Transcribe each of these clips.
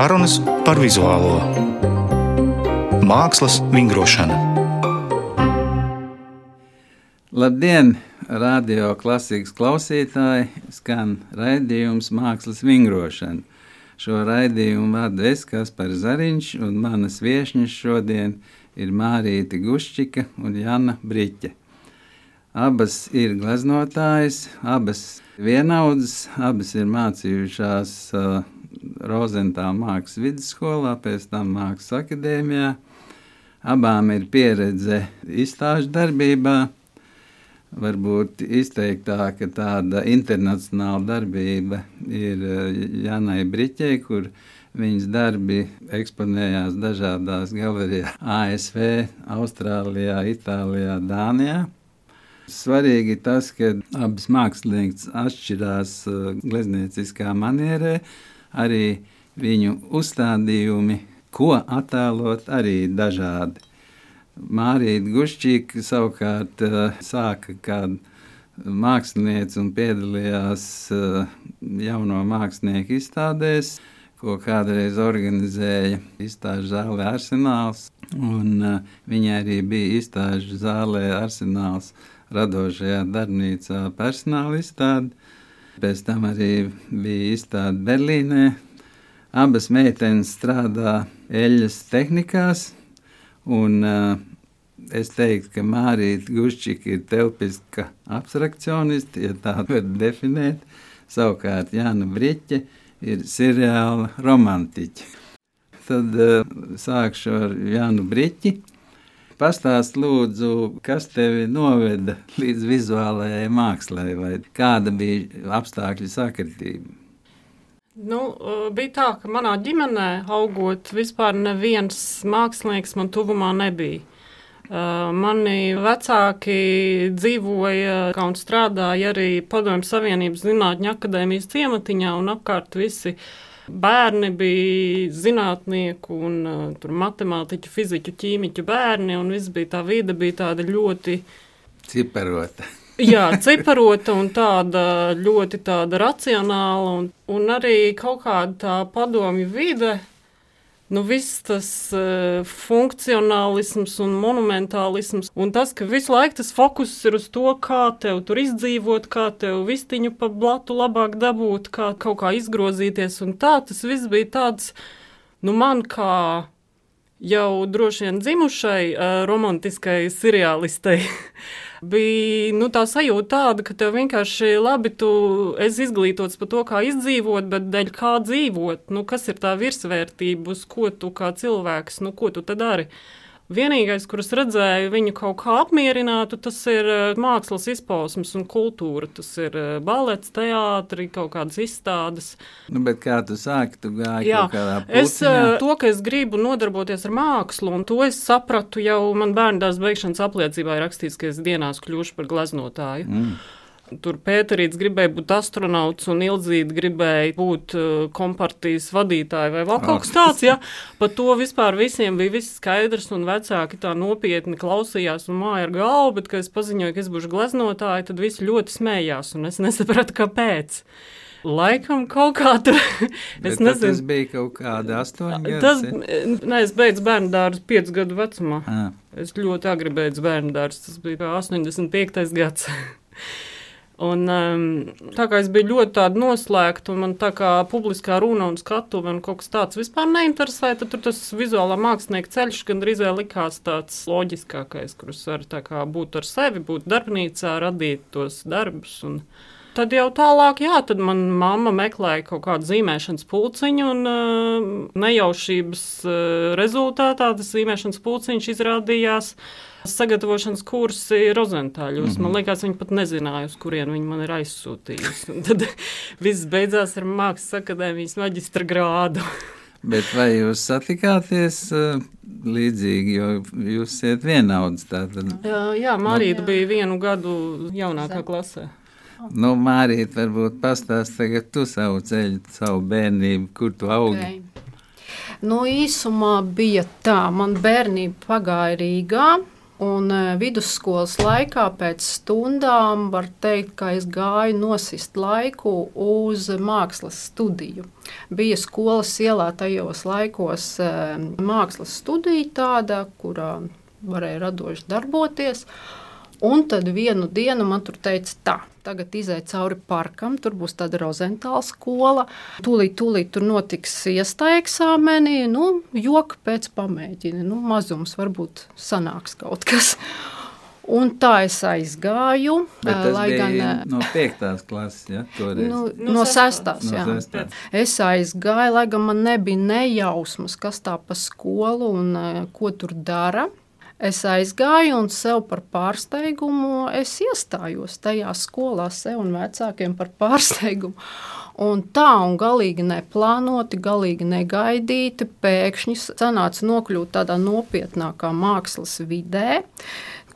Sarunas par vizuālo mākslas vingrošanu. Labdien, radio klasikas klausītāji! Skan raidījums Mākslas vingrošana. Šo raidījumu vada es, Kaspars Zariņš, un manas viesņas šodien ir Mārīta Guščika un Jana Briķe. Abas ir gleznotājas, abas vienaudzes, abas ir mācījušās uh, Rozentāla mākslas vidusskolā, pēc tam mākslas akadēmijā. Abām ir pieredze izstāžu darbībā. Varbūt izteiktāka tāda internacionāla darbība ir Janai Briķei, kur viņas darbi eksponējās dažādās galerijās ASV, Austrālijā, Itālijā, Dānijā. Svarīgi tas, ka abas mākslinieces atšķirās uh, gleznieciskā manierē, arī viņu uzstādījumi, ko attēlot, arī dažādi. Mārīta Guščīka savukārt uh, sāka kādu mākslinieci un piedalījās uh, jauno mākslinieku izstādēs, ko kādreiz organizēja izstāžu zāle Arsenāls. Un, uh, viņa arī bija izstāžu zālē Arsenāls radošajā darbnīcā personāla izstāde. Pēc tam arī bija izstāde Berlīnē. Abas meitenes strādā eļļas tehnikās, un uh, es teiktu, ka Mārīta Guščika ir telpiska abstrakcioniste, ja tā var definēt. Savukārt Jāna Briķe ir seriāla romantiķe. Tad uh, sākšu ar Jānu Briķi. Pastāst, lūdzu, kas tevi noveda līdz vizuālajai mākslai, vai kāda bija apstākļu sakritība? Nu, bija tā, ka manā ģimenē augot, vispār neviens mākslinieks man tuvumā nebija. Mani vecāki dzīvoja un strādāja arī Padomju Savienības Zinātņu akadēmijas ciematiņā un apkārt visi uh, bērni bija zinātnieku, un uh, matemātiķu, fiziķu, ķīmiķu bērni, un viss bija tā vide bija tāda ļoti ciparota. Jā, ciparota un tāda ļoti tāda racionāla, un, un arī kaut kāda tā padomju vide nu, viss tas uh, funkcionālisms un monumentālisms, un tas, ka visu laiku tas fokus ir uz to, kā tev tur izdzīvot, kā tev vistiņu pa blatu labāk dabūt, kā kaut kā izgrozīties, un tā tas viss bija tāds, nu, man kā jau droši vien dzimušai uh, romantiskai seriālistei. bija nu, tā sajūta tāda, ka tev vienkārši labi, tu esi izglītots par to, kā izdzīvot, bet dēļ kā dzīvot, nu, kas ir tā virsvērtība, uz ko tu kā cilvēks, nu, ko tu tad dari. Vienīgais, kurus redzēju, viņu kaut kā apmierinātu, tas ir eh, mākslas izpausmes un kultūra. Tas ir eh, balets, teātris, kaut kādas izstādes. Nu, bet kā tu sāki, tu gāji Jā, kaut kādā pulciņā? Es eh, to, ka es gribu nodarboties ar mākslu, un to es sapratu jau man bērndās beigšanas apliecībā ir rakstīts, ka es dienās kļūšu par gleznotāju. Mm. Tur Pēterīts gribēja būt astronauts, un Ilzīte gribēja būt uh, kompartijas vadītāja vai vēl kaut kas tāds. Ja? Par to vispār visiem bija viss skaidrs, un vecāki tā nopietni klausījās un māja ar galvu, bet, kad es paziņoju, ka es būšu gleznotāja, tad visi ļoti smējās, un es nesapratu, kāpēc. Laikam kaut kā tur. nezinu, tas bija kaut kāda astoņa gada. Tas, nē, es beidzu bērnu dārzu piecu gadu vecumā. À. Es ļoti agri beidzu bērnu dārzu, tas bija 85. gads. Un, um, tā kā es biju ļoti noslēgta, un man tā kā publiskā runa un skatuve un kaut kas tāds vispār neinteresēja, tad tur tas vizuālā mākslinieka ceļš gandrīz likās tāds loģiskākais, kurus var būt ar sevi, būt darbnīcā, radīt tos darbus. Un, Tad jau tālāk, jā, tad manā mamma meklēja kaut kādu zīmēšanas pulciņu, un uh, nejaušības uh, rezultātā tas zīmēšanas pulciņš izrādījās uh, sagatavošanas kursi Rozentāļos. Mm -hmm. Man liekas, viņi pat nezināja, uz kurien viņi man ir aizsūtījusi. Un tad viss beidzās ar Mākslas akadēmijas maģistra grādu. Bet vai jūs satikāties uh, līdzīgi, jo jūs esat vienauds? Tātad... Jā, jā Marīta no... bija vienu gadu jaunākā klasē. Nu, Mārīt, varbūt pastāst tagad tu savu ceļu, savu bērnību, kur tu augi. Okay. Nu, īsumā bija tā, man bērnība pagāja Rīgā, Un e, vidusskolas laikā pēc stundām var teikt, ka es gāju nosist laiku uz mākslas studiju. Bija skolas ielā tajos laikos e, mākslas studija tāda, kurā varēja radoši darboties. Un tad vienu dienu man tur teica, tā, tagad izai cauri parkam, tur būs tāda rozentāla skola. Tūlīt, tūlīt tur notiks iestāja eksāmenī, nu, joka pēc pamēģina. Nu, mazums varbūt sanāks kaut kas. Un tā es aizgāju. Lai gan, no 5. klases, ja, toreiz. Nu, No no sestās. sestās, No jā. Es aizgāju, lai gan man nebija nejausmas, kas tā pa skolu un ko tur dara. Es aizgāju un sev par pārsteigumu es iestājos tajā skolā, sev un vecākiem par pārsteigumu. Un tā un galīgi neplānoti, galīgi negaidīti, pēkšņi sanāca nokļūt tādā nopietnākā mākslas vidē,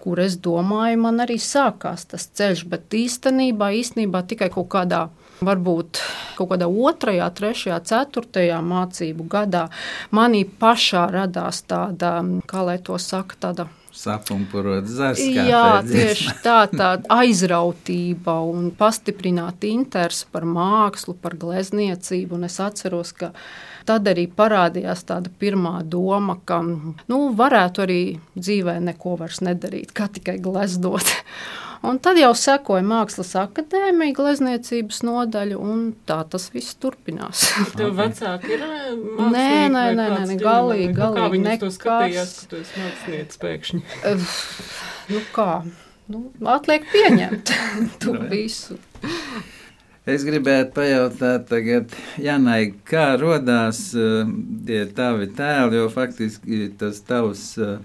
kur es domāju, man arī sākās tas ceļš, bet īstenībā, īstenībā tikai kaut kādā varbūt kaut kādā otrajā, trešajā, ceturtajā mācību gadā manī pašā radās tāda, kā lai to saka, tāda. Sapumpurot zars. Jā, tieši tā, tāda aizrautība un pastiprināta interese par mākslu, par glezniecību. Un es atceros, ka tad arī parādījās tāda pirmā doma, ka nu, varētu arī dzīvē neko vairs nedarīt, kā tikai gleznot. Un tad jau sekoja Mākslas akadēmija, glezniecības nodaļa, un tā tas viss turpinās. Tev vecāki ir eh, Nē, mākslinieki nē, vai nē, kāds nē, ģimenē? galīgi, Nu, Kā galīgi viņi to nekas. skatījās, ka tu esi mākslinieks pēkšņi? nu, kā? Nu, atliek pieņemt to visu. Es gribētu pajautāt, tagad, Janai, kā radās uh, tie tavi tēli, jo faktiski tas tavs uh,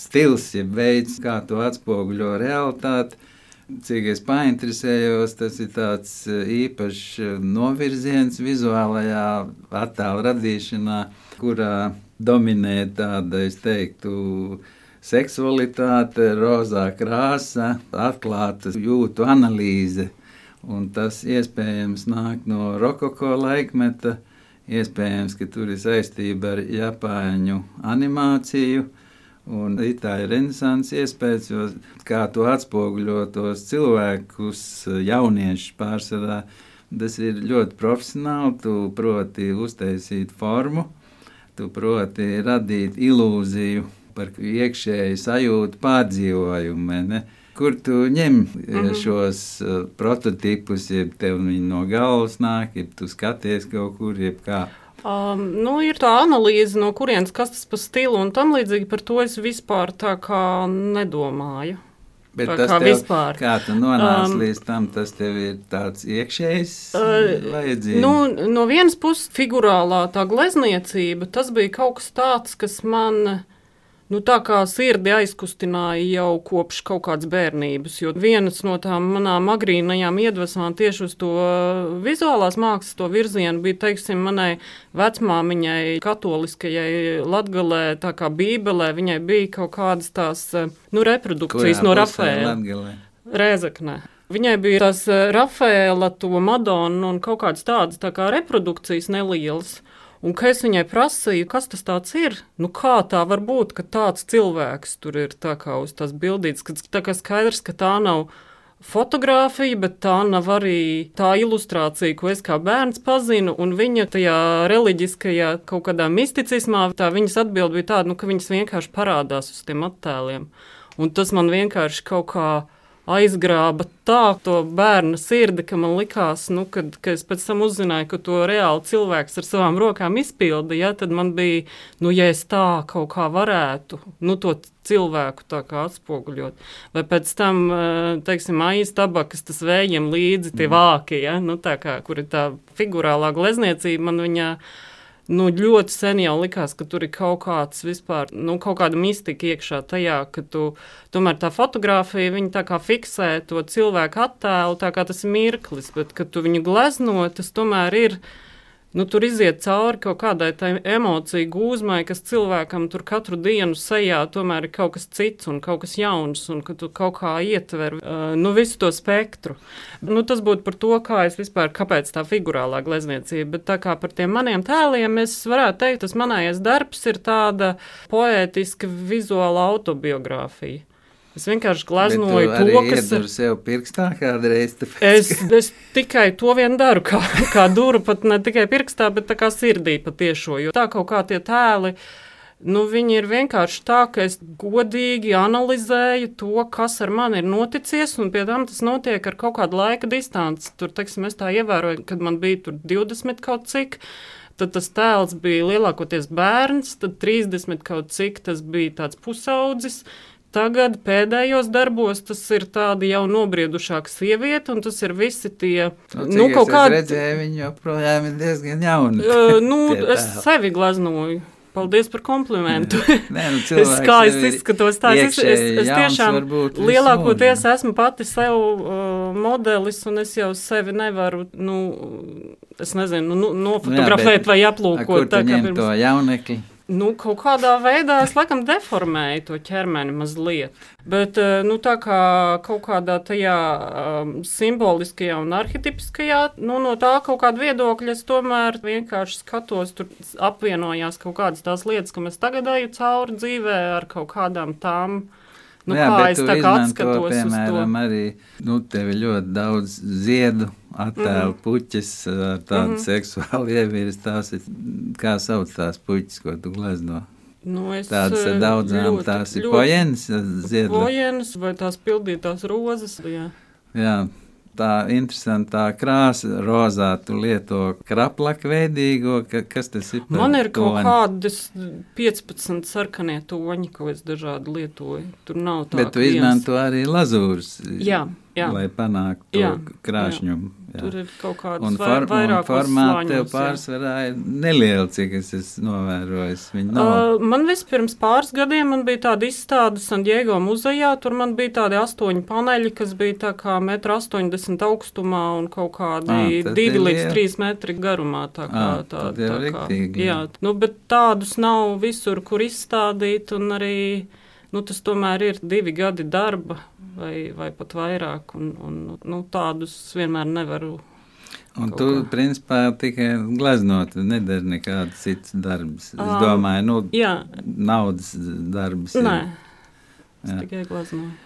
stils, ja veids, kā tu atspoguļo realitāti. Cik es painteresējos, tas ir tāds uh, īpašs uh, novirziens vizuālajā attēlu radīšanā, kurā dominē tāda, es teiktu, seksualitāte, rozā krāsa, atklāta jūtu analīze. Un tas iespējams nāk no rokoko laikmeta, iespējams, ka tur ir saistība ar Japāņu animāciju. Un itāļu renaissance iespējas, jo kā tu atspoguļo tos cilvēkus, jauniešus pārsvarā, tas ir ļoti profesionāli. Tu proti uztaisīt formu, tu proti radīt ilūziju par iekšēju sajūtu pārdzīvojumu. Ne? Kur tu ņem -hmm. šos uh, prototipus, ja tev viņi no galvas nāk, ja tu skaties kaut kur, jeb kā. Um, nu, ir tā analīze, no kurienes kas tas par stilu un tam līdzīgi. Par to es vispār tā kā nedomāju. Bet tas tev, vispār. kā tu nonāci Um, līdz tam, tas tev ir tāds iekšējs Uh, uh, vajadzības. Nu, no vienas puses, figurālā tā glezniecība, tas bija kaut kas tāds, kas man nu, tā kā sirdi aizkustināja jau kopš kaut kādas bērnības. Jo viens no tām manām agrīnajām iedvesmām tieši uz to vizuālās mākslas to virzienu bija, teiksim, manai vecmāmiņai, katoliskajai latgalē, tā kā bībelē, viņai bija kaut kādas tās nu, reprodukcijas no Rafēla. Rēzaknē. Viņai bija tās eh, Rafaela, to Madonu un kaut kādas tādas tā kā reprodukcijas nelielas. Un kad es viņai prasīju, kas tas ir, nu kā tā var būt, ka tāds cilvēks tur ir tā kā uz tās bildītas, ka tā kā skaidrs, ka tā nav fotografija, bet tā nav arī tā ilustrācija, ko es kā bērns pazinu, un viņa tajā reliģiskajā kaut kādā misticismā, tā viņas atbild bija tāda, nu, ka viņas vienkārši parādās uz tiem attēliem. Un tas man vienkārši kaut kā aizgrāba tā to bērna sirdi, ka man likās, nu, kad, kad es pēc tam uzzināju, ka to reāli cilvēks ar savām rokām izpildīja, ja, tad man bija, nu, ja es tā kaut kā varētu, nu, to cilvēku tā kā atspoguļot. Vai pēc tam, eh, teiksim, aiz tabakas tas vējiem līdzi tie vāki, ja, nu, tā kā, kur ir tā figurālā glezniecība, man viņa nu, ļoti sen jau likās, ka tur ir kaut kāds vispār, nu, kaut kāda mistika iekšā tajā, ka tu tomēr tā fotografija, viņa tā kā fiksē to cilvēku attēlu, tā kā tas ir mirklis, bet, kad tu viņu glezno, tas tomēr ir. Nu, tur iziet cauri kaut kādai emociju gūzmai, kas cilvēkam tur katru dienu sejā tomēr ir kaut kas cits un kaut kas jauns, un ka tu kaut kā ietver uh, nu, visu to spektru. Nu, tas būtu par to, kā es vispār, kāpēc tā figurālā glezniecība, bet tā kā par tiem maniem tēliem, es varētu teikt, tas manējais darbs ir tāda poētiska vizuāla autobiogrāfija. Es vienkārši arī to, kas iedur sev pirkstā kādreiz. tāpēc, Es, es tikai to vien daru, kā, kā duru, pat ne tikai pirkstā, bet tā kā sirdī patiešo. Jo tā kaut kā tie tēli, nu, viņi ir vienkārši tā, ka es godīgi analizēju to, kas ar mani ir noticies, un pie tam tas notiek ar kaut kādu laika distanci. Tur, teiksim, es tā ievēroju, kad man bija tur 20 kaut cik. Tad tas tēls bija lielākoties bērns, tad 30 kaut cik tas bija tāds pusaudzis. Tagad pēdējos darbos tas ir tāda jau nobriedušāka sieviete, un tas ir visi tie Nu, nu, kaut es kādi. redzēju, viņi joprojām ir diezgan jauni. Uh, nu, es sevi gleznoju. Paldies par komplimentu. Nē, nu, Es kā es izskatos, tā es, es, es, es tiešām lielākoties esmu pati sev uh, modelis, un es jau sevi nevaru, nu, es nezinu, nu, nofotografēt bet- vai aplūkot. Kur tu ņem pirms- to jaunekli? Nu, kaut kādā veidā es laikam deformēju to ķermeni mazliet. Bet eh, nu, tā kā kaut kādā tajā um, simboliskajā un arhitipiskajā, nu, no tā kaut kāda viedokļa es tomēr vienkārši skatos, tur apvienojās kaut kādas tās lietas, ko mēs tagad eju cauri dzīvē ar kaut kādām tām. Nu, jā, kā es tā kā atskatos uz to? piemēram, arī, nu, tev ir ļoti daudz ziedu attēlu Mhm. puķis, ar tādu seksuālu ievirzi. Tās ir, kā sauc tās puķis, ko tu glezno? Nu, Tādas ar daudzām, ļoti- tās ir pojenas, ziedli. Vojenas vai tās pildītās rozes. Jā. Jā, tā interesantā krāsa, rozā, tu lieto kraplaku veidīgo, ka, kas tas ir? Man ir kaut toni? kādas 15 sarkanie toņi, ko es dažādi lietoju. Tur nav tā, Bet tu viens- izmanto arī lazūras, Jā, jā. lai panāktu to Jā, krāšņumu. Jā. Tur ir kaut kādas Un, vai, for, un vairākas formāti tev jā. pārsvarā ir neliela, cik es esmu novērojis. Uh, man vispirms pāris gadiem man bija tāda izstāde San Diego muzejā. Tur man bija tādi astoņi paneļi, kas bija tā kā 1,80 m augstumā un kaut kādi tad 2 ir līdz liela. 3 metri garumā. Tā kā, Ā, tā, jau tā kā, jā, jā. nu, bet tādus nav visur, kur izstādīt. Un arī nu, tas tomēr ir divi gadi darba vai, vai pat vairāk. Un, un, nu, tādus vienmēr nevaru. Un tu, kā. principā, tikai gleznot, tu nedari nekādus citus darbus. Es Ā, domāju, nu, Jā, naudas darbus. ir. nē, es Jā. tikai glaznoju.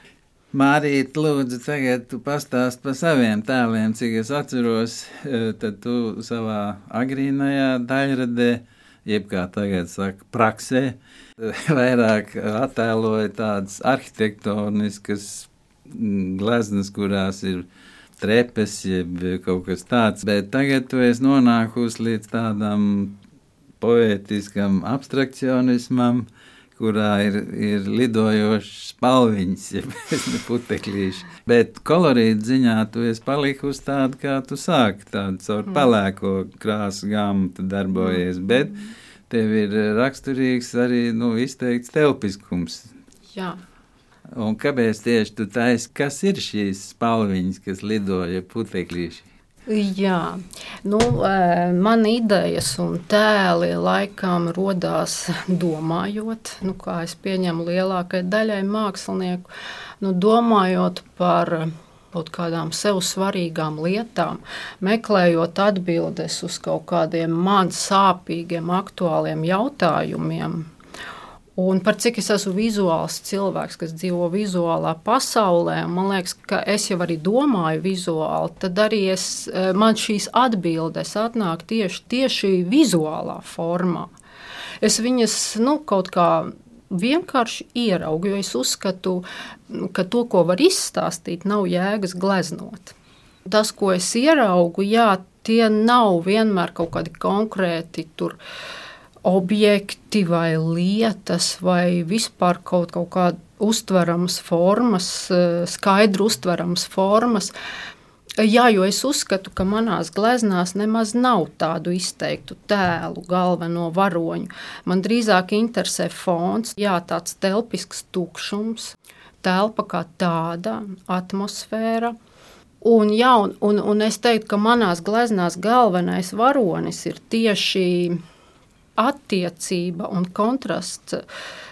Mārīt, lūdzu, tagad tu pastāst par saviem tēliem, cik es atceros, eh, tad tu savā agrīnajā daļradē, jeb kā tagad saka, praksē, vairāk attēloja tādas arhitektoniskas mm, gleznas, kurās ir trepes, jeb kaut kas tāds, bet tagad tu esi nonākusi līdz tādam poētiskam abstrakcionismam, kurā ir, ir lidojošs spalviņš, jeb puteklīši. Bet kolorīta ziņā tu esi palikusi tāda, kā tu sāki, tāda caur pelēko krāsu gāmu darbojies, bet tev ir raksturīgs arī, nu, izteikts telpiskums. Jā. Un kāpēc tieši tu taisi, kas ir šīs spalviņas, kas lidoja puteklīši? Jā, nu, eh, man idejas un tēli laikam radās domājot, nu, kā es pieņemu lielākajai daļai mākslinieku, nu, domājot par kaut kādām sev svarīgām lietām, meklējot atbildes uz kaut kādiem man sāpīgiem, aktuāliem jautājumiem. Un par cik es esmu vizuāls cilvēks, kas dzīvo vizuālā pasaulē, man liekas, ka es jau arī domāju vizuāli, tad arī es, eh, man šīs atbildes atnāk tieši, tieši vizuālā formā. Es viņas nu, kaut kā vienkārši ieraugu, jo es uzskatu, ka to, ko var izstāstīt, nav jēgas gleznot. Tas, ko es ieraugu, jā, tie nav vienmēr kaut kādi konkrēti tur objekti vai lietas, vai vispār kaut, kaut kāda uztveramas formas, eh, skaidri uztveramas formas. Jā, jo es uzskatu, ka manās gleznās nemaz nav tādu izteiktu tēlu, galveno varoņu. Man drīzāk interesē fons, jā, tāds telpisks tukšums, telpa kā tāda, atmosfēra. Un, jā, un, un, un es teiktu, ka manās gleznās galvenais varonis ir tieši attiecība un kontrasts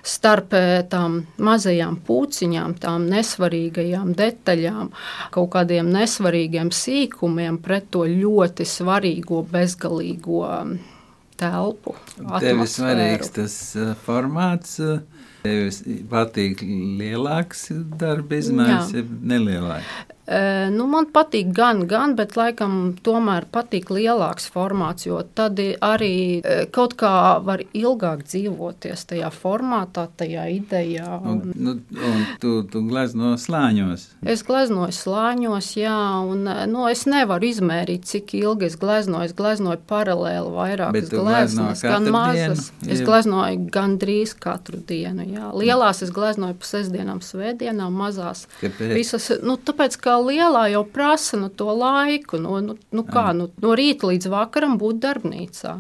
starp eh, tām mazajām puciņām, tām nesvarīgajām detaļām, kaut kādiem nesvarīgiem sīkumiem, pret to ļoti svarīgo, bezgalīgo mm, telpu. Tev ir svarīgs tas uh, formāts. uh, Tev patīk lielāks darba izmērs, ja nelielāks. E, Nu, man patīk gan, gan, bet laikam tomēr patīk lielāks formāts, jo tad arī e, kaut kā var ilgāk dzīvoties tajā formātā, tajā idejā. Un, nu, un tu, tu glezno slāņos. es gleznoju slāņos, jā, un e, nu, es nevaru izmērīt, cik ilgi es gleznoju. Es gleznoju paralēli vairākas gleznas, gan mazas. dienu? Es gleznoju gandrīz katru dienu. Jā. Lielās es gleznoju pa sestdienām, svētdienām, mazās Kāpēc? Visas, nu, tāpēc, kā lielā jau prasa nu, to laiku, nu, nu, nu, kā, nu, no rīta līdz vakaram būt darbnīcā.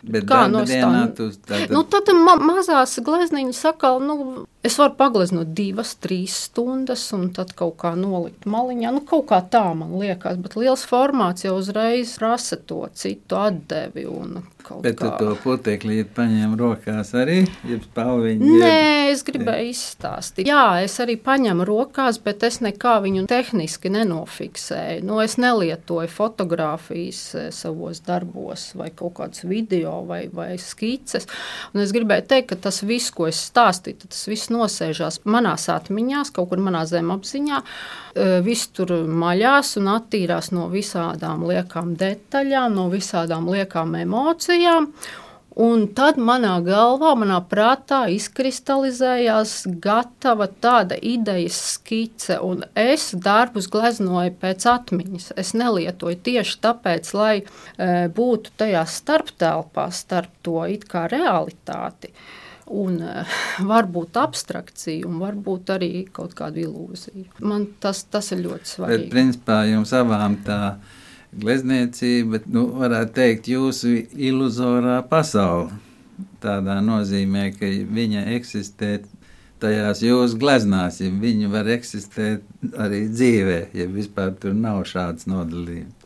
Bet Kā no tātad, Nu, tad ma mazās glezniņas sakal, nu, es varu pagleznot divas, trīs stundas, un tad kaut kā nolikt maliņā. Nu, kaut kā tā man liekas, bet liels formāts jau uzreiz prasa to citu atdevi. un kaut bet kā. to putekli paņem rokās arī, ja spalviņi. Nē, es gribēju izstāstīt. Jā, es arī paņemu rokās, bet es nekā viņu tehniski nenofiksēju. Nu, es nelietoju fotografijas eh, savos darbos, vai kaut kādas video, vai, vai skices. Un es gribēju teikt, ka tas viss, ko es stāstīju, tas viss nosēžās manās atmiņās, kaut kur manā zemapziņā. Eh, Viss tur maļās un attīrās no visādām liekām detaļām, no visādām liekām emocijām. Un tad manā galvā, manā prātā izkristalizējās gatava tāda idejas skice, un es darbus gleznoju pēc atmiņas. Es nelietoju tieši tāpēc, lai e, būtu tajā starptelpā, starp to it kā realitāti. Un e, varbūt abstrakcija, un varbūt arī kaut kāda ilūzija. Man tas, tas ir ļoti Bet svarīgi. principā jums abām tā glezniecība, nu, varētu teikt, jūsu iluzorā pasaule. Tādā nozīmē, ka viņa eksistē tajās jūsu gleznās, ja viņa var eksistēt arī dzīvē, ja vispār tur nav šāds nodalījums.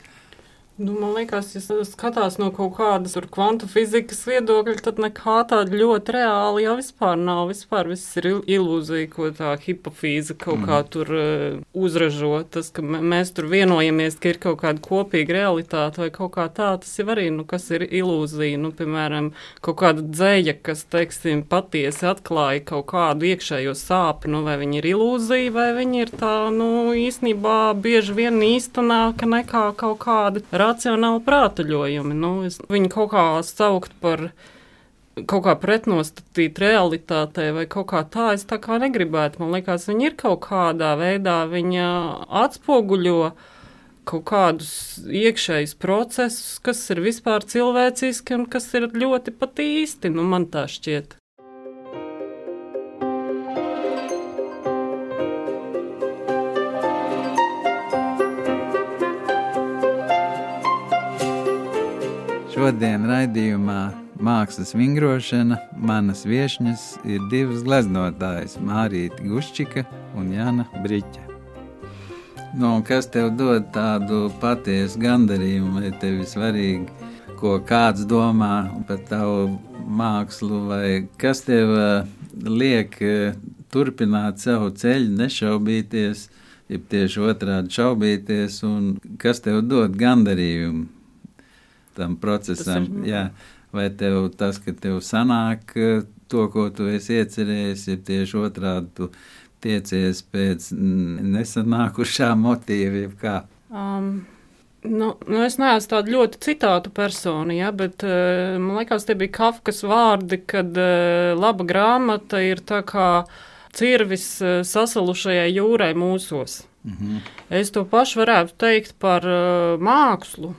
Nu, man liekas, ja skatās no kaut kādas kvantu fizikas viedokļa, tad nekā tāda ļoti reāla jau vispār nav. Vispār viss ir il- ilūzija, ko tā hipofīza kaut mm. kā tur uh, uzražo. Tas, ka mē- mēs tur vienojamies, ka ir kaut kāda kopīga realitāte vai kaut kā tā, tas jau arī, nu, kas ir ilūzija. Nu, piemēram, kaut kāda dzēja, kas, teiksim, patiesi atklāja kaut kādu iekšējo sāpju, nu, vai viņa ir ilūzija, vai viņa ir tā, nu, īstenībā bieži vien īstenāka nekā kaut kāda racionāla prātuļojumi. Nu, es viņu kaut kā saukt par kaut kā pretnostatīt realitātei vai kaut kā tā, es tā kā negribētu. Man liekas, viņa ir kaut kādā veidā, viņa atspoguļo kaut kādus iekšējus procesus, kas ir vispār cilvēciski un kas ir ļoti pat īsti, nu man tā šķiet. Šodien raidījumā Mākslas vingrošana manas viesņas ir divas gleznotājas - Mārīta Guščika un Jana Briķa. Nu, kas tev dod tādu patiesu gandarījumu, vai tev ir svarīgi, ko kāds domā par tavu mākslu, vai kas tev eh, liek eh, turpināt savu ceļu, nešaubīties, ja tieši otrādi šaubīties, un kas tev dod gandarījumu tam procesam? Ir- vai tev tas, ka tev sanāk eh, to, ko tu esi iecerējis, ir tieši otrādi tu tiecies pēc mm, nesanākušā motīva, kā? Um, Nu, nu es neesmu tāda ļoti citātu persona, ja, bet uh, man liekas, tie bija Kafkas vārdi, kad uh, laba grāmata ir tā kā cirvis uh, sasalušajai jūrai mūsos. Mhm. Es to pašu varētu teikt par uh, mākslu.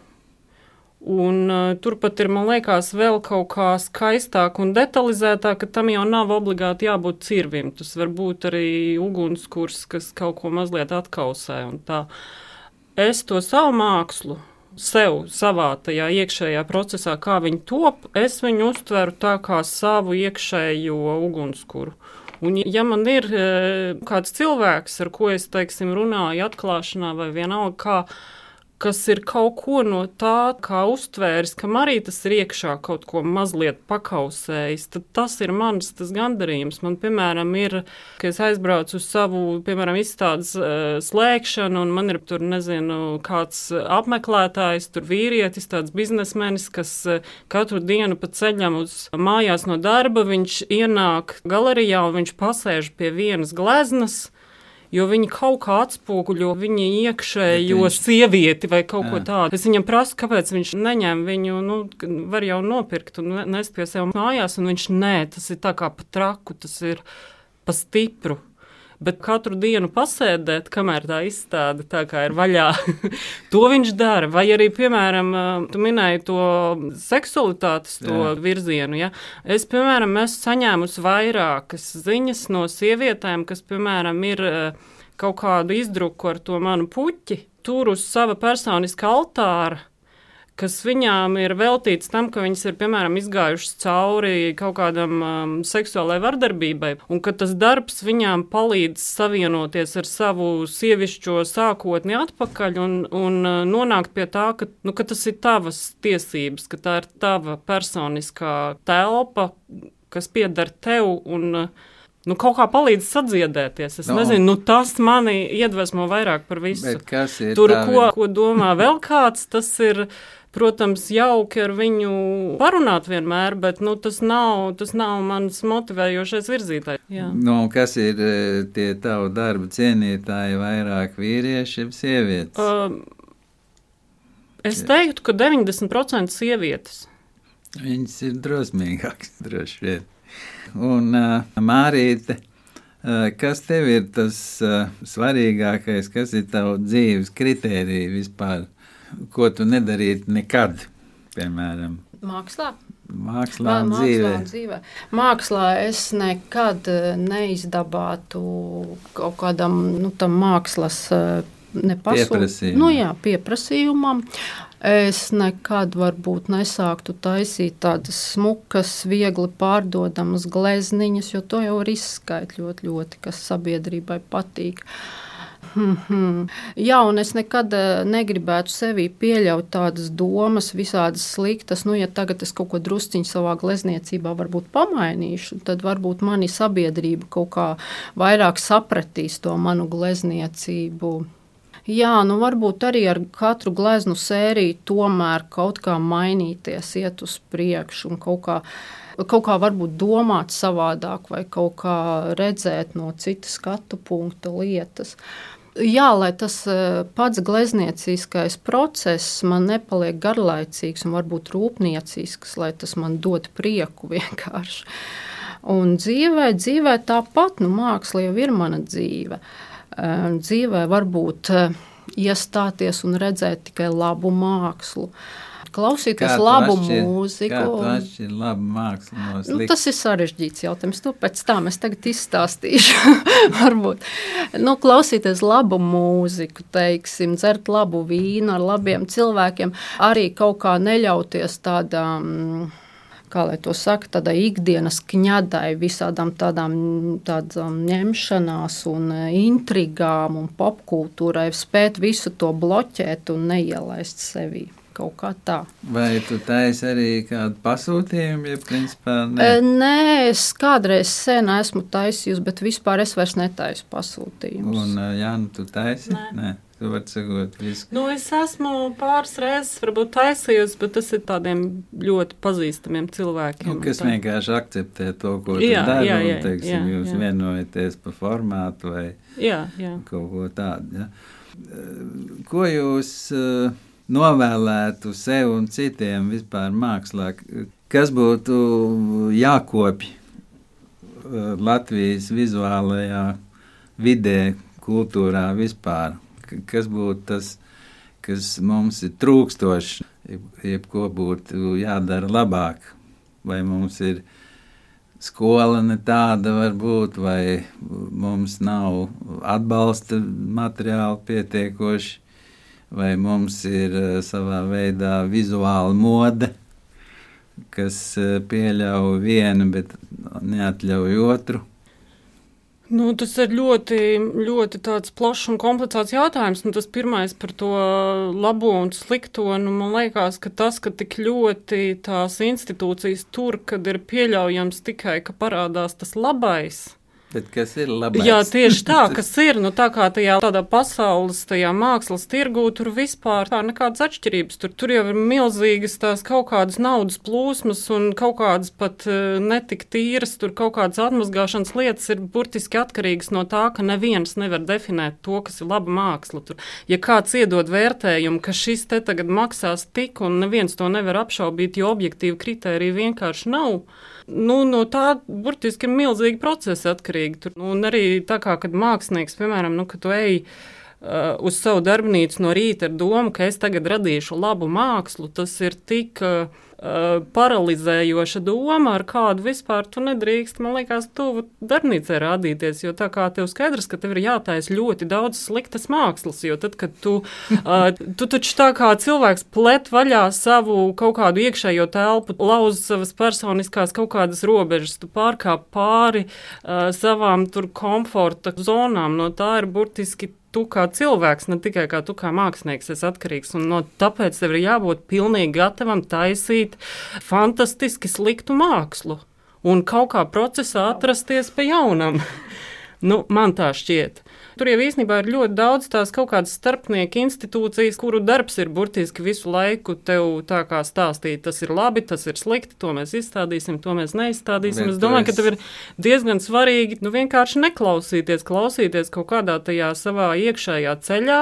Un uh, turpat ir, man liekas, vēl kaut kā skaistāk un detalizētāk, ka tam jau nav obligāti jābūt cirvim. Tas var būt arī ugunskurs, kas kaut ko mazliet atkausē. Es to savu mākslu, sev, savā tajā iekšējā procesā, kā viņi top, es viņu uztveru tā kā savu iekšējo ugunskura. Un, ja man ir e, kāds cilvēks, ar ko es teiksim, runāju, atklāšanā vai vienalga, kā, kas ir kaut ko no tā, kā uztvēris, kam arī tas ir iekšā kaut ko mazliet pakausējis, tad tas ir mans tas gandarījums. Man, piemēram, ir, ka es aizbraucu uz savu, piemēram, izstādes uh, slēgšanu, un man ir tur, nezinu, kāds apmeklētājs, tur vīrietis, tāds biznesmenis, kas uh, katru dienu pa ceļam uz mājās no darba, viņš ienāk galerijā un viņš pasēž pie vienas gleznas jo viņi kaut kā atspoguļo viņa iekšējo viņš... sievieti vai kaut Jā. ko tādu. Es viņam prasu, kāpēc viņš neņem viņu, nu, var jau nopirkt un nest pie sev mājās, un viņš nē, tas ir tā kā pa traku, tas ir pa stipru. Bet katru dienu pasēdēt, kamēr tā izstāde tā kā ir vaļā, to viņš dara. Vai arī, piemēram, tu minēji to seksualitātes to Jā. virzienu. Ja? Es, piemēram, esmu saņēmusi vairākas ziņas no sievietēm, kas, piemēram, ir kaut kādu izdruku ar to manu puķi, tur uz sava personiska altāra kas viņām ir veltīts tam, ka viņas ir, piemēram, izgājušas cauri kaut kādam um, seksuālai vardarbībai, un ka tas darbs viņām palīdz savienoties ar savu sievišķo sākotni atpakaļ un, un uh, nonākt pie tā, ka, nu, ka tas ir tavas tiesības, ka tā ir tava personiskā telpa, kas pieder tev un uh, nu, kaut kā palīdz sadziedēties. Es no. nezinu, nu, tas mani iedvesmo vairāk par visu. Tur, ko, ko domā vēl kāds, tas ir Protams, jauki ar viņu parunāt vienmēr, bet nu, tas, nav, tas nav mans motivējošais virzītājs. Nu, kas ir e, tie tavu darbu cienītāji, vairāk vīrieši, jeb sievietes? Uh, es teiktu, ka 90% sievietes. Viņas ir drosmīgākas, droši vien. Un uh, Mārīte. Uh, kas tev ir tas uh, svarīgākais, kas ir tavs dzīves kritērija vispār? Ko tu nedarītu nekad, piemēram? Mākslā. Mākslā, dzīvē. Mākslā, dzīvē. Mākslā es nekad eh, neizdabātu kaut kādam nu, mākslas eh, nepasūtījumam. Nu, jā, pieprasījumam. Es nekad varbūt nesāktu taisīt tādas smukas, viegli pārdodamas glezniņas, jo to jau var izskaidrot ļoti, kas sabiedrībai patīk. Uh, Mm -hmm. Jā, un es nekad eh, negribētu sevī pieļaut tādas domas, visādas sliktas. Nu, ja tagad es kaut ko drusciņu savā glezniecībā varbūt pamainīšu, tad varbūt mani sabiedrība kaut kā vairāk sapratīs to manu glezniecību. Jā, nu varbūt arī ar katru gleznu sēriju tomēr kaut kā mainīties, iet uz priekšu un kaut kā kaut kā varbūt domāt savādāk, vai kaut kā redzēt no citas skatu punkta lietas. Jā, lai tas eh, pats glezniecīskais process man nepaliek garlaicīgs un varbūt rūpniecisks, lai tas man dod prieku vienkārši. Un dzīvē, dzīvē tāpat, nu, māksla jau ir mana dzīve. Eh, dzīvē var būt eh, iestāties un redzēt tikai labu mākslu. Uh, klausīties labu atšķir, mūziku. Kā tas ir labi mākslinieks? Nu, tas ir sarežģīts jautājums. To pēc tam es tagad izstāstīšu. Varbūt. Nu, klausīties labu mūziku, teiksim, dzert labu vīnu ar labiem cilvēkiem, arī kaut kā neļauties tādām kā lai to saka, tādai ikdienas kņadai, visādām tādām, tādām ņemšanās un intrigām un popkultūrai, spēt visu to bloķēt un neielaist sevī kaut kā tā. Vai tu taisi arī kādu pasūtījumu, ja principā ne? Nē, es kādreiz sen esmu taisījusi, bet vispār es vairs netaisu pasūtījumus. Un, Jāni, tu taisi? Nē. Nē. Tu vari sakot, visu. Nu, es esmu pāris reizes varbūt taisījusi, bet tas ir tādiem ļoti pazīstamiem cilvēkiem. Nu, kas tā. vienkārši akceptē to, ko jā, tu dari, jā, jā, un, teiksim, jā, jūs jā. vienojaties par formātu vai jā, jā. kaut ko tādu. Ja? Ko jūs uh, novēlētu sev un citiem vispār mākslā, kas būtu jākopj uh, Latvijas vizuālajā vidē, kultūrā vispār? Kas būtu tas, kas mums ir trūkstošs, jebko būtu jādara labāk? Vai mums ir skola ne tāda varbūt, vai mums nav atbalsta materiāli pietiekoši? Vai mums ir eh, savā veidā vizuāla mode, kas eh, pieļauj vienu, bet neatļauj otru. Nu, tas ir ļoti, ļoti plašs un komplicēts jautājums. Nu, tas pirmais par to labo un slikto. Nu, man liekas, ka tas, ka tik ļoti tās institūcijas tur, kad ir pieļaujams tikai, ka parādās tas labais, Bet kas ir labs? Jā, tieši tā, kas ir. Nu, tā kā tajā tādā pasaules, tajā mākslas tirgū, tur vispār tā nekādas atšķirības. Tur, tur jau ir milzīgas tās kaut kādas naudas plūsmas un kaut kādas pat uh, netik tīras, tur kaut kādas atmazgāšanas lietas ir burtiski atkarīgas no tā, ka neviens nevar definēt to, kas ir laba māksla. Tur, ja kāds iedod vērtējumu, ka šis te tagad maksās tik un neviens to nevar apšaubīt, jo objektīvi kritēriji vienkārši nav nu, no tā burtiski ir milzīgi procesi atkarīgi. Tur, nu, un arī tā kā, kad mākslinieks, piemēram, nu, kad tu ej uh, uz savu darbnīcu no rīta ar domu, ka es tagad radīšu labu mākslu, tas ir tik. Uh, Uh, paralizējoša doma, ar kādu vispār tu nedrīkst, man liekas, tuvu darbnīcē rādīties. Jo tā kā tev skaidrs, ka tev ir jātaisa ļoti daudz sliktas mākslas, jo tad, kad tu, uh, tu taču tā kā cilvēks plet vaļā savu kaut kādu iekšējo telpu, lauz savas personiskās kaut kādas robežas, tu pārkāp pāri uh, savām tur komforta zonām, no tā ir burtiski tu kā cilvēks, ne tikai kā tu kā mākslinieks, esi atkarīgs. Un no, tāpēc tev ir jābūt pilnīgi gatavam taisīt fantastiski sliktu mākslu un kaut kā procesā atrasties pa jaunam. nu, man tā šķiet. Tur jau īstenībā ir ļoti daudz tās kaut kādas starpnieku institūcijas, kuru darbs ir burtiski visu laiku tev tā kā stāstīt, tas ir labi, tas ir slikti, to mēs izstādīsim, to mēs neizstādīsim. Bet es domāju, es... ka tev ir diezgan svarīgi nu, vienkārši neklausīties, klausīties kaut kādā tajā savā iekšējā ceļā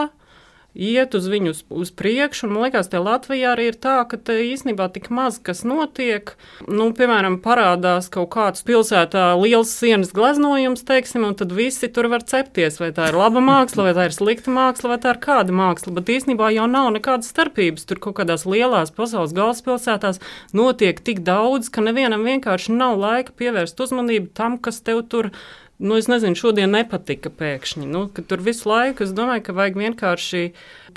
iet uz viņu uz, uz priekšu. Man liekas, te Latvijā arī ir tā, ka te īstenībā tik maz kas notiek. Nu, piemēram, parādās kaut kāds pilsētā liels sienas gleznojums, teiksim, un tad visi tur var cepties, vai tā ir laba māksla, vai tā ir slikta māksla, vai tā ir kāda māksla. Bet īstenībā jau nav nekādas starpības. Tur kaut kādās lielās pasaules galvaspilsētās notiek tik daudz, ka nevienam vienkārši nav laika pievērst uzmanību tam, kas tev tur ir nu, es nezinu, šodien nepatika pēkšņi. Nu, tur visu laiku es domāju, ka vajag vienkārši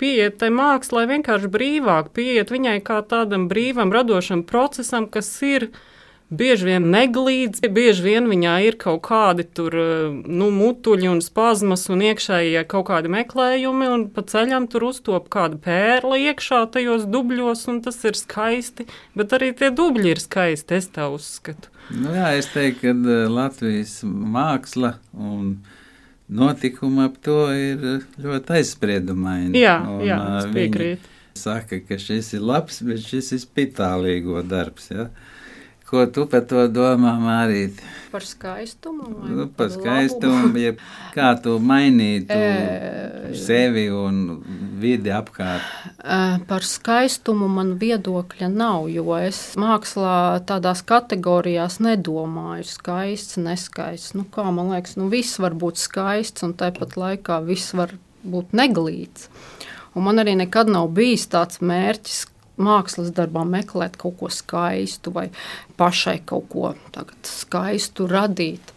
pieiet tai mākslai, vienkārši brīvāk, pieiet viņai kā tādam brīvam, radošam procesam, kas ir. Bieži vien neglīts, bieži vien viņā ir kaut kādi tur, nu, mutuļi un spazmas un iekšējie kaut kādi meklējumi, un pa ceļam tur uztop kāda pērla iekšā tajos dubļos, un tas ir skaisti, bet arī tie dubļi ir skaisti, es tā uzskatu. Nu, jā, es teiktu, ka eh, Latvijas māksla un notikumi ap to ir eh, ļoti aizspriedumaini. Jā, un, jā eh, es piekrītu. Saka, ka šis ir labs, bet šis ir spitālīgo darbs. Ja? Ko tu par to domā, Mārīt? Par skaistumu? Nu, par skaistumu, ja kā tu mainītu e... sevi un vidi apkārt? E, par skaistumu man viedokļa nav, jo es mākslā tādās kategorijās nedomāju skaists, neskaists. Nu, kā man liekas, nu, viss var būt skaists un tāpat laikā viss var būt neglīts. Un man arī nekad nav bijis tāds mērķis, mākslas darbā meklēt kaut ko skaistu vai pašai kaut ko skaistu radīt.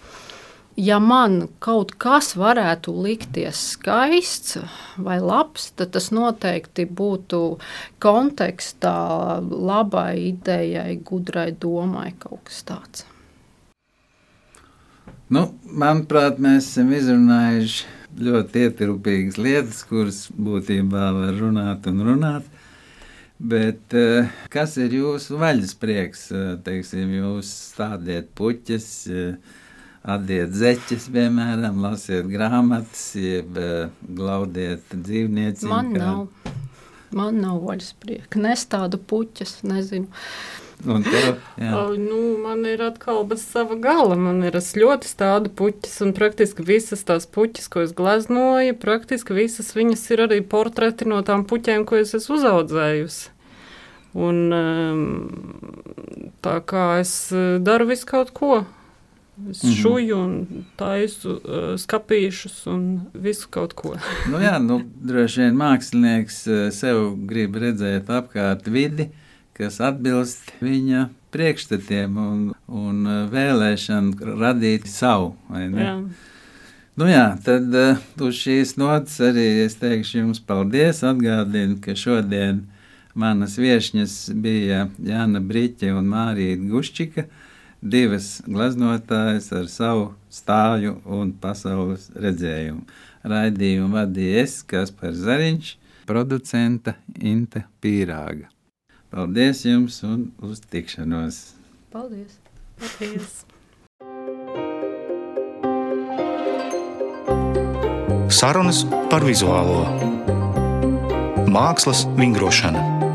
Ja man kaut kas varētu likties skaists vai labs, tad tas noteikti būtu kontekstā labai idejai, gudrai domai, kaut kas tāds. Nu, manuprāt, mēs esam izrunājuši ļoti ietilpīgas lietas, kuras būtībā var runāt un runāt. Bet eh, kas ir jūsu vaļas prieks? Eh, teiksim, jūs stādiet puķes, eh, atdiet zeķes, piemēram, lasiet grāmatas, jeb glaudiet dzīvnieci. Man nav. Man nav vaļas prieka. Nestādu puķes, nezinu. Un tev, uh, nu, man ir atkal bez sava gala. Man ir ļoti stāda puķis, un praktiski visas tās puķis, ko es gleznoju, praktiski visas viņas ir arī portreti no tām puķēm, ko es esmu uzaudzējusi. Un, um, tā kā es daru visu kaut ko. Es mm -hmm. šuju un taisu uh, skāpīšus un visu kaut ko. nu jā, nu, droši vien mākslinieks sev grib redzēt apkārt vidi, kas atbilst viņa priekšstatiem un, un uh, vēlēšanu radīt savu. Nu jā, tad uh, uz šīs nots arī es teikšu jums paldies. Atgādinu, ka šodien manas viesņas bija Jāna Brīķe un Mārija Guščika, divas gleznotājas ar savu stāju un pasaules redzējumu. Raidījumu vadīja es, Kaspars Zariņš, producenta Inte Pīrāga. Paldies jums un uz tikšanos! Paldies! Paldies. Sarunas par vizuālo mākslas vingrošanu.